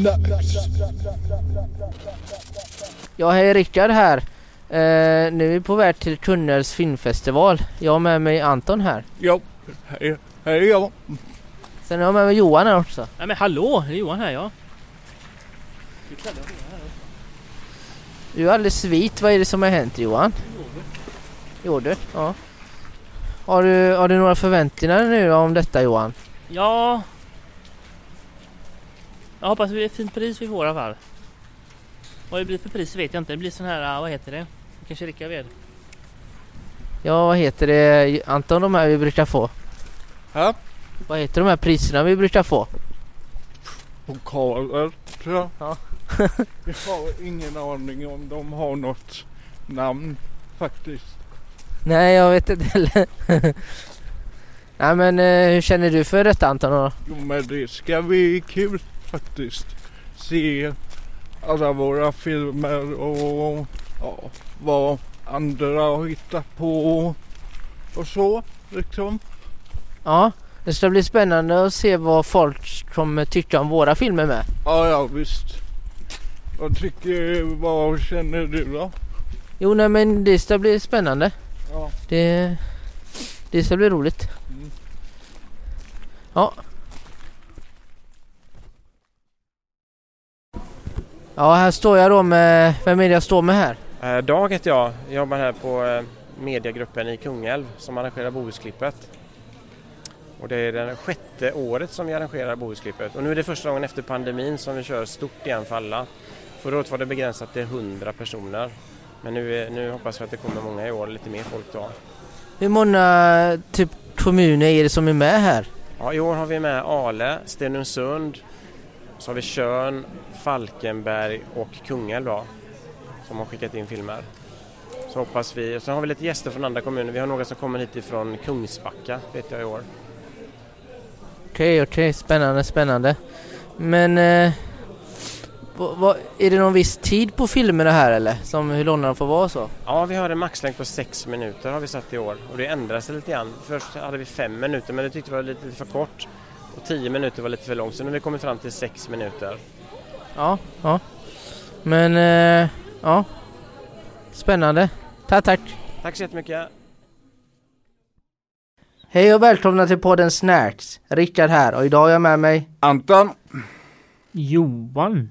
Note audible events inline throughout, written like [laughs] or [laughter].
Snacks. Ja, hej Rickard här. Eh, nu är vi på väg till Tunnels filmfestival. Jag har med mig Anton här. Ja, hej, hej ja. Sen har jag med mig Johan här också. Nej men hallå, det är Johan här ja. Du är alldeles svit. Vad är det som har hänt Johan? Yoghurt? Ja. Har du, har du några förväntningar nu om detta Johan? Ja. Jag hoppas det blir ett fint pris vi får i alla fall. Vad det blir för pris vet jag inte. Det blir sån här, vad heter det? Kanske Rickard vet. Ja, vad heter det Anton de här vi brukar få? Ja. Vad heter de här priserna vi brukar få? Pokaler tror jag. Ja. [laughs] jag har ingen aning om de har något namn faktiskt. Nej, jag vet inte heller. [laughs] Nej men eh, hur känner du för detta Anton? Jo men det ska bli kul faktiskt. Se alla våra filmer och ja, vad andra har hittat på och så liksom. Ja, det ska bli spännande att se vad folk kommer tycka om våra filmer med. Ja, ja visst. Vad tycker, vad känner du då? Jo, nej men det ska bli spännande. Ja. Det, det ska bli roligt. Mm. Ja. Ja, här står jag då med, vem är det jag står med här? Eh, Dag heter jag. Jag jobbar här på eh, mediegruppen i Kungälv som arrangerar Bohusklippet. Och det är det sjätte året som vi arrangerar Bohusklippet. Och nu är det första gången efter pandemin som vi kör stort igen för alla. Förra året var det begränsat till 100 personer. Men nu, nu hoppas vi att det kommer många i år, lite mer folk då. Hur många typ kommuner är det som är med här? Ja, I år har vi med Ale, Stenungsund, så har vi Tjörn, Falkenberg och Kungälv då, som har skickat in filmer. Så hoppas vi, så har vi lite gäster från andra kommuner. Vi har några som kommer hit ifrån Kungsbacka vet jag i år. Okej, okej, spännande, spännande. Men eh, vad, är det någon viss tid på filmerna här eller? Som hur långa de får vara så? Ja, vi har en maxlängd på sex minuter har vi satt i år och det ändrar sig lite grann. Först hade vi fem minuter men det tyckte vi var lite för kort och tio minuter var lite för långt så nu har vi kommit fram till sex minuter. Ja, ja. Men eh, ja. Spännande. Tack, tack. Tack så jättemycket! Hej och välkomna till podden Snacks. Rickard här och idag är jag med mig. Anton. Johan.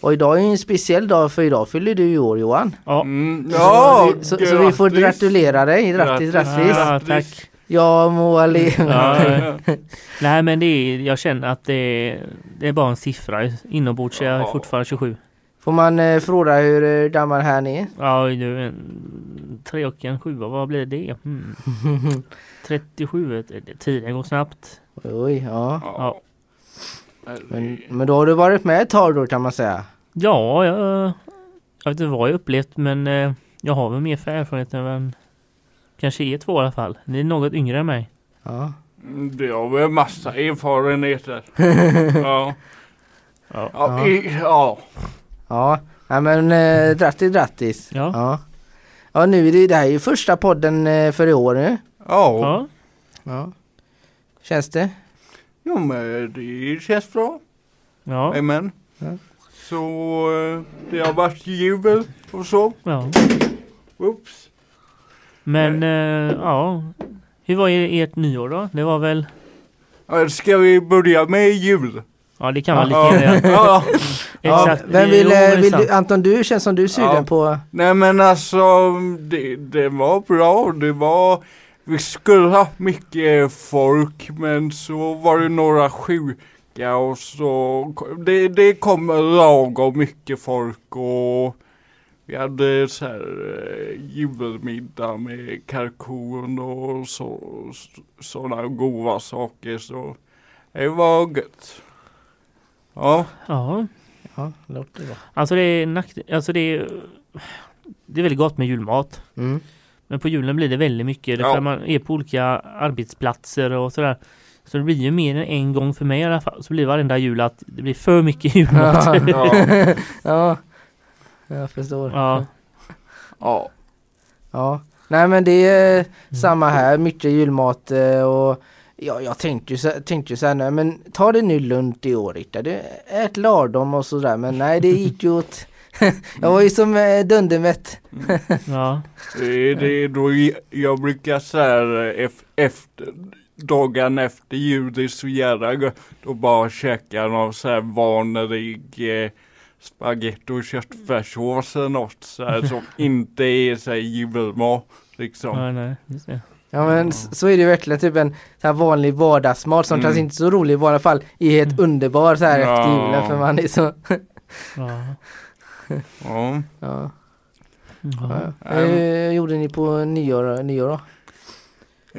Och idag är en speciell dag för idag fyller du i år Johan. Ja. Mm, ja, så, så, så vi får gratulera dig. Grattis, grattis. Ja, tack. Jag må le- Ja, [laughs] Nej men det är, jag känner att det är, det är bara en siffra. Inombords är jag Ja. fortfarande 27. Får man eh, fråga hur eh, gammal här ni är? Ja du, en tre och en sjua, vad blir det? Mm. [laughs] 37, det- tiden går snabbt. Oj, ja. Ja. Men, men då har du varit med ett tag då kan man säga. Ja, jag, jag vet inte vad jag upplevt men eh, jag har väl mer för erfarenhet än kanske är två i alla fall. Ni är något yngre än mig. Ja. Det har väl massa erfarenheter. [laughs] ja. Ja. Ja, ja. Ja, ja men eh, grattis, grattis. Ja. Ja, ja nu är det, det här är ju första podden eh, för i år nu. Ja. Ja. Ja. Känns det? Jo men det känns bra. Ja. Amen. Ja. Så eh, det har varit jubel och så. ja. Oops. Men eh, ja. Hur var er- ert nyår då? Det var väl Ska vi börja med jul? Ja det kan man lika gärna [laughs] ja. [laughs] Exakt. Ja, vem Jo, vill, är eh, vill du, Anton du känns som du är sugen Ja. på Nej men alltså det, det var bra. Det var vi skulle ha mycket folk men så var det några sjuka och så det, det kom lagom mycket folk och vi hade så här eh, julmiddag med kalkon och så sådana goda saker så det var gött. Ja. Ja. Ja, låter bra. Alltså det är nack... Alltså det är... Det är väldigt gott med julmat. Mm. Men på julen blir det väldigt mycket. Ja. För man är på olika arbetsplatser och sådär. Så det blir ju mer än en gång för mig i alla fall. Så blir varenda jul att det blir för mycket julmat. Ja. [laughs] Ja. ja, jag förstår. Ja. ja. Ja, nej men det är samma här, mycket julmat eh, och Ja, jag tänkte ju tänkte ju så här, nej, men ta det nu lugnt i år Rickard. Det- Ät lagom och sådär men nej det gick ju åt [laughs] Jag var ju som eh, dundermätt. Ja. Det är, det är då jag- brukar säga efter dagen efter jul, det är så jävla gött att bara käka någon så här vanlig eh, spagetti och köttfärssås eller något så här, som inte är så här julmat liksom. Nej, nej. Ja men så är det ju verkligen typ en så här vanlig vardagsmat som Mm. kanske inte är så rolig i vanliga fall är helt Mm. underbar så här efter Ja. julen för man är så Ja. [laughs] Ja. Ja, Ja. ja. Eh, gjorde ni på nyår, nyår då?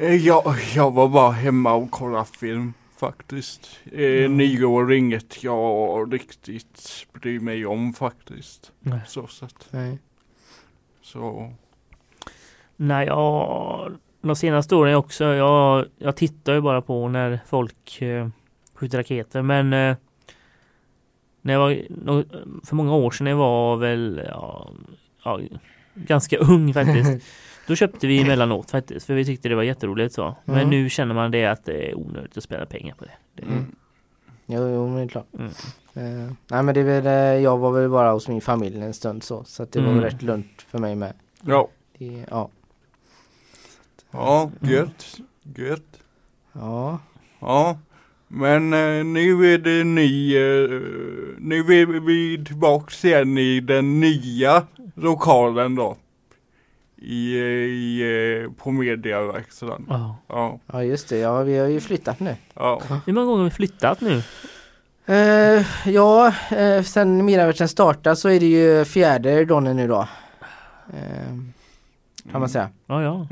Eh, Jag, jag var bara hemma och kollade film faktiskt. Eh, Mm. Nyår inget jag riktigt bryr mig om faktiskt. Nej. Så sett. Nej. Så. Nej, ja, de senaste åren också. Jag, jag tittar ju bara på när folk eh, skjuter raketer. Men eh, när jag var, för många år sedan, jag var väl ja, ja, ganska ung [laughs] faktiskt. Då köpte vi emellanåt faktiskt, för vi tyckte det var jätteroligt så. Men Mm. nu känner man det att det är onödigt att spela pengar på det. det Mm. Jo, jo men det är klart. Mm. Eh, nej men det är väl, eh, jag var väl bara hos min familj en stund så. Så att det var Mm. väl rätt lugnt för mig med. Ja. Det, ja. Ja, Mm. gött. Gött. Ja. Ja. Men eh, nu är det ny, eh, nu är vi tillbaks igen i den nya lokalen då. I, i eh, på mediaverkstaden. Ja. Ja, ja just det, ja vi har ju flyttat nu. ja. Hur många gånger har vi flyttat nu? Eh, ja, eh, sen Miraversen startade så är det ju fjärde dagen nu då. Eh, kan man säga. Ja, ja.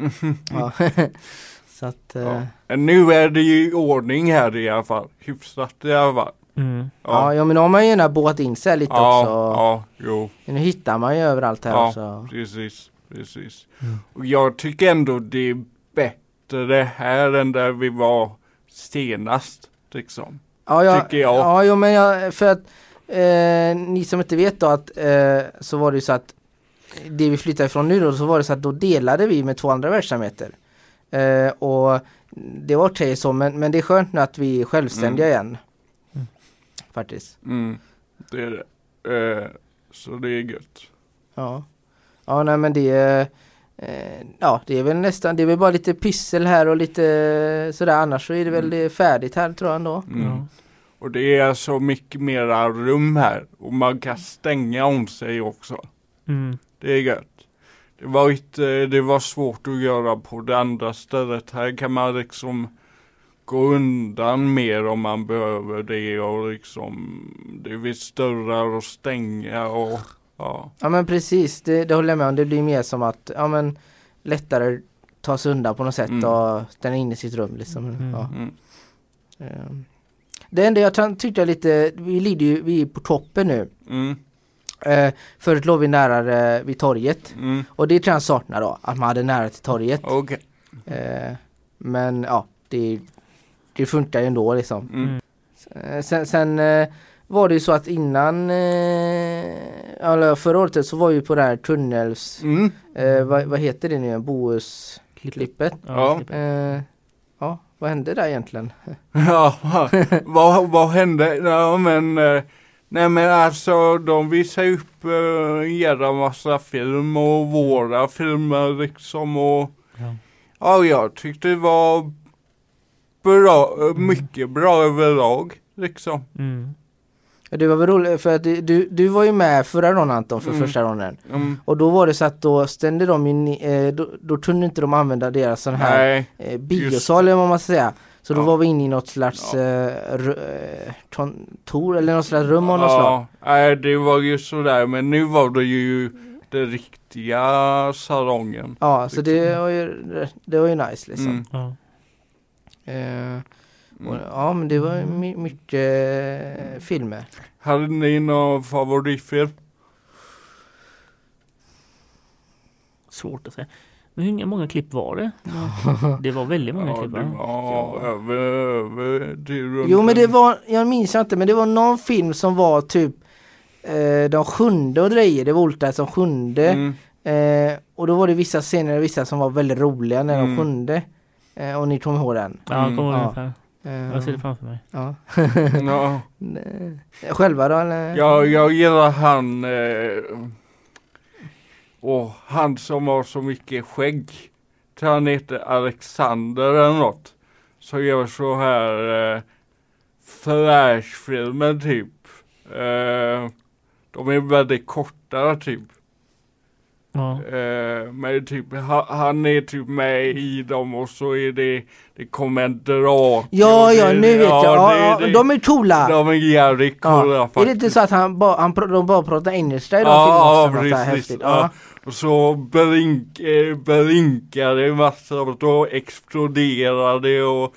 [laughs] Ja. [laughs] så att, Ja. ja. Nu är det ju i ordning här i alla fall. Hyfsat i alla fall. Mm. Ja, ja men då har man ju gärna båt in sig lite ja, också. ja, jo, Nu hittar man ju överallt här Ja. också. precis, precis. Mm. Och jag tycker ändå det är bättre här än där vi var senast. Liksom. Ja, ja, Tycker jag. Ja, jo, men jag, för att eh, ni som inte vet då att eh, så var det ju så att det vi flyttade ifrån nu då så var det så att då delade vi med två andra verksamheter. Eh, och det var okej så men, men det är skönt nu att vi är självständiga igen. Mm. Faktiskt. Mm, det är det. Eh, så det är gött. Ja. Ja nej men det är eh, Ja det är väl nästan, det är väl bara lite pyssel här och lite eh, sådär annars så är det väl Mm. det färdigt här tror jag ändå. Mm. Ja. Och det är så mycket mera rum här. Och man kan stänga om sig också. Mm. Det är gött. Det var, inte, det var svårt att göra på det andra stället. Här kan man liksom gå undan mer om man behöver det och liksom det finns dörrar att stänga och ja. Ja men precis, det, det håller jag med om. Det blir mer som att, ja men lättare ta sig undan på något sätt Mm. och stanna in i sitt rum liksom. Mm. Ja. Mm. Ehm. Det enda jag tyckte lite, vi ligger ju, vi är på toppen nu. Mm. Eh, förut låg vi nära eh, vid torget Mm. och det tror jag saknar då, att man hade nära till torget. Okej. Eh, men ja, det, det funkar ju ändå liksom. Mm. Eh, sen sen eh, var det ju så att innan, eh, eller förra året så var vi på det här tunnels, Mm. eh, vad, vad heter det nu, Bohusklippet. Ja. Eh, ja, vad hände där egentligen? [laughs] Ja, vad, vad hände? Ja men eh, Nej men alltså de visar upp en jävla massa film och våra filmer liksom och Ja. Ja jag tyckte det var bra, eh, mycket bra överlag liksom. Mm. Ja, Det var väl roligt för att du, du, var ju med förra gången Anton för Mm. första gången. Mm. Och då var det så att då ställde de in, eh, då, då kunde inte de använda deras sån här Nej, eh, biosal eller vad man ska säga. Så då Ja. var vi inne i något slags Ja. eh, ru- eh, kontor eller något slags rum av något slag. ja, nej det var ju sådär men nu var det ju den riktiga salongen. Ja, så det var ju, det var ju nice liksom. Mm. Ja. Eh, och, Mm. ja men det var my- mycket eh, filmer. Hade ni någon favoritfilm? Svårt att säga. Men hur många klipp var det? [laughs] Det var väldigt många Ja, klipp va? var över, över Jo men det var, jag minns inte men det var någon film som var typ eh, de sjunde och grejer, det var olika som sjunde. Mm. Eh, och då var det vissa scener och vissa som var väldigt roliga när Mm. de sjunde. Eh, och ni kommer ihåg den? Ja, Mm. kommer Ja. ungefär. Eh, Jag ser det framför mig. ja. Ja. [laughs] Själva då eller? Ja, jag gillar han eh, och han som har så mycket skägg. Tror han heter Alexander eller något. Så gör så här eh, flashfilmer typ. Eh, de är väldigt korta typ. Ja. Eh, men typ ha, han är typ med i dem och så är det, det kommer en drake. Ja, ja, det- nu vet jag. Ja, det- ja, det- de är coola! de är jävligt coola Ja. Är faktiskt. det inte så att han, ba, han de bara pratar engelska i de Ja, filmerna? ja, precis. Ja. Och så blink, eh, blinkar det massor och då exploderar det och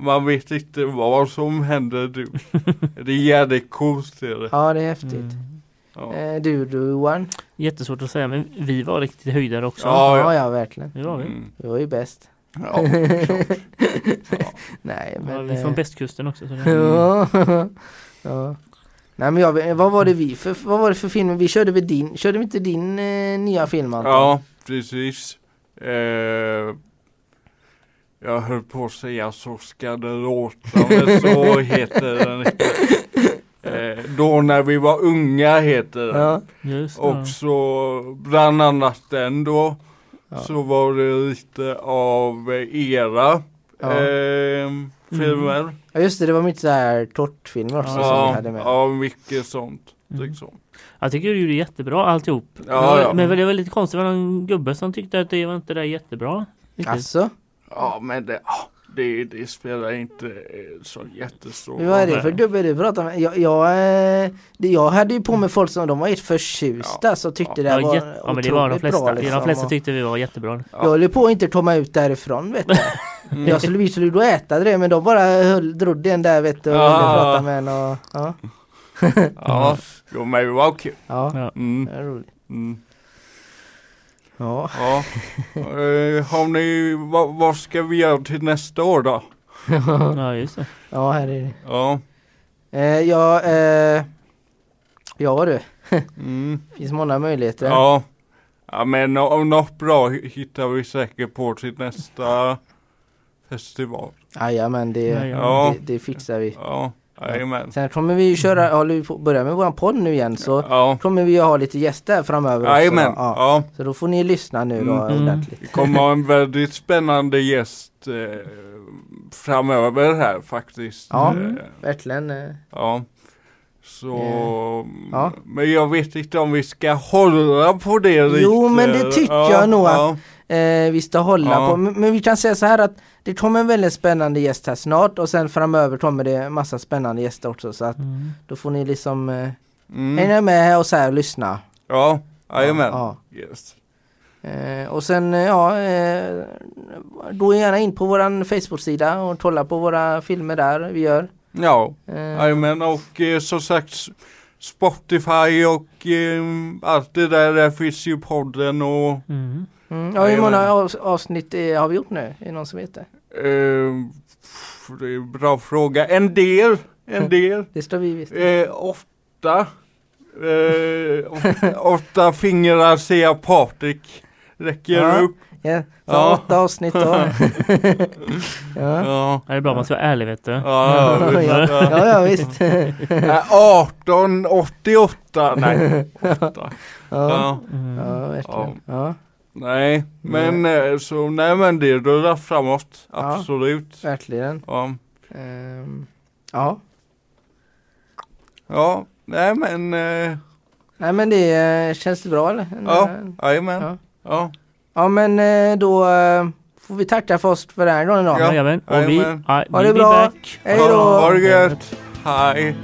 man vet inte vad som händer du. [laughs] det är jävligt coolt. Är ja, det är häftigt. Mm. Ja. Eh, du, du Johan? Jättesvårt att säga men vi var riktigt höjdare också. Ja, Ja, ja, verkligen. Det var vi. Mm. Du var ju bäst. [laughs] Ja, Nej, Ja, men... vi är eh, från bästkusten också. Så det... Ja. [laughs] ja. Nej men jag, vad var det vi för, vad var det för film? Vi körde väl din, körde vi inte din eh, nya film Anton? ja precis. Eh, jag höll på att säga så ska det låta men så [laughs] heter den inte. Eh, då när vi var unga heter den. Ja. Just det. Och så bland annat den då. Ja. Så var det lite av era Ja. ehm, filmer. ja just det, det var mycket så här kortfilmer också som vi Ja, hade med. ja, mycket sånt. Mm. Liksom. Jag tycker du gjorde jättebra alltihop. Ja, men, ja. men det var lite konstigt, det var någon gubbe som tyckte att det var inte där jättebra. Alltså, Ja men det, ja, det, det spelar inte eh, så jättestor vad är det roll. för gubbe du pratar med? Jag, jag, eh, det, jag hade ju på mig folk som de var helt förtjusta så tyckte det Ja, var jätte- ja men det var de otroligt flesta. bra, de liksom. flesta Och tyckte vi var jättebra. Jag höll ju på att inte komma ut därifrån vet du. Mm. Jag skulle, vi skulle då äta det men de bara höll, drodde en där vet du och Ja. ville prata med en och ja. Ja, jo men det var kul. Ja, Ja. Mm, det är roligt. mm, Ja. ja. Eh, har ni, vad, vad ska vi göra till nästa år då? Ja just det. Ja, här är det. Ja. Eh, ja, eh, ja du. Mm. [laughs] finns många möjligheter. Ja. Ja men nå- något bra hittar vi säkert på till nästa festival. Ja, men det, Ja, ja. det, det fixar vi. Ja, jajamän. Sen kommer vi ju köra, håller vi på att börja med våran podd nu igen så Ja, kommer vi ju ha lite gäster framöver också. jajamän. Ja. Ja. Så då får ni lyssna nu då Mm. ordentligt. Vi kommer ha en väldigt spännande gäst eh, framöver här faktiskt. Ja. Eh, Verkligen. eh. ja. Så, Ja. men jag vet inte om vi ska hålla på det riktigt. Jo, men det tycker ja, jag nog ja. Eh, vi ska hålla Ja. på. Men, men vi kan säga så här att det kommer en väldigt spännande gäst här snart och sen framöver kommer det massa spännande gäster också så att Mm. då får ni liksom eh, Mm. hänga med och så här och lyssna. Ja, jajamän. Ja. Yes. Eh, och sen eh, ja, eh, gå gärna in på våran Facebook-sida och kolla på våra filmer där vi gör. Ja, Eh, jajamän och eh, som sagt Spotify och eh, allt det där, där finns ju podden och Mm. Mm, ja, hur många avsnitt har vi gjort nu? Är det någon som vet det? eh, det är en bra fråga. En del, en [laughs] del. Det står vi visst. Eh, åtta. Eh, åtta, [laughs] åtta fingrar ser jag Patrik. Räcker Ja. upp. Ja, så Ja. åtta avsnitt då. [laughs] ja. Ja. Det är bra, man ska vara ärlig vet du. Ja, ja, Ja, ja. visst. Eh, 1888. Nej, 8. Ja, Ja. Mm. ja verkligen. Ja, Nej, men eh, så nej men det rullar framåt. Ja. Absolut. verkligen. Ja. Ehm, ja, Ja, nej men eh, nej men det eh, känns det bra eller? ja, Ja, jajamän. Ja. Ja. ja men eh, då eh, får vi tacka för oss för den här gången då. Ja. Jajamän. Och vi, Jajamän. ja, Ha vi det blir bra. back. Hej då! Ha det gött. Hej.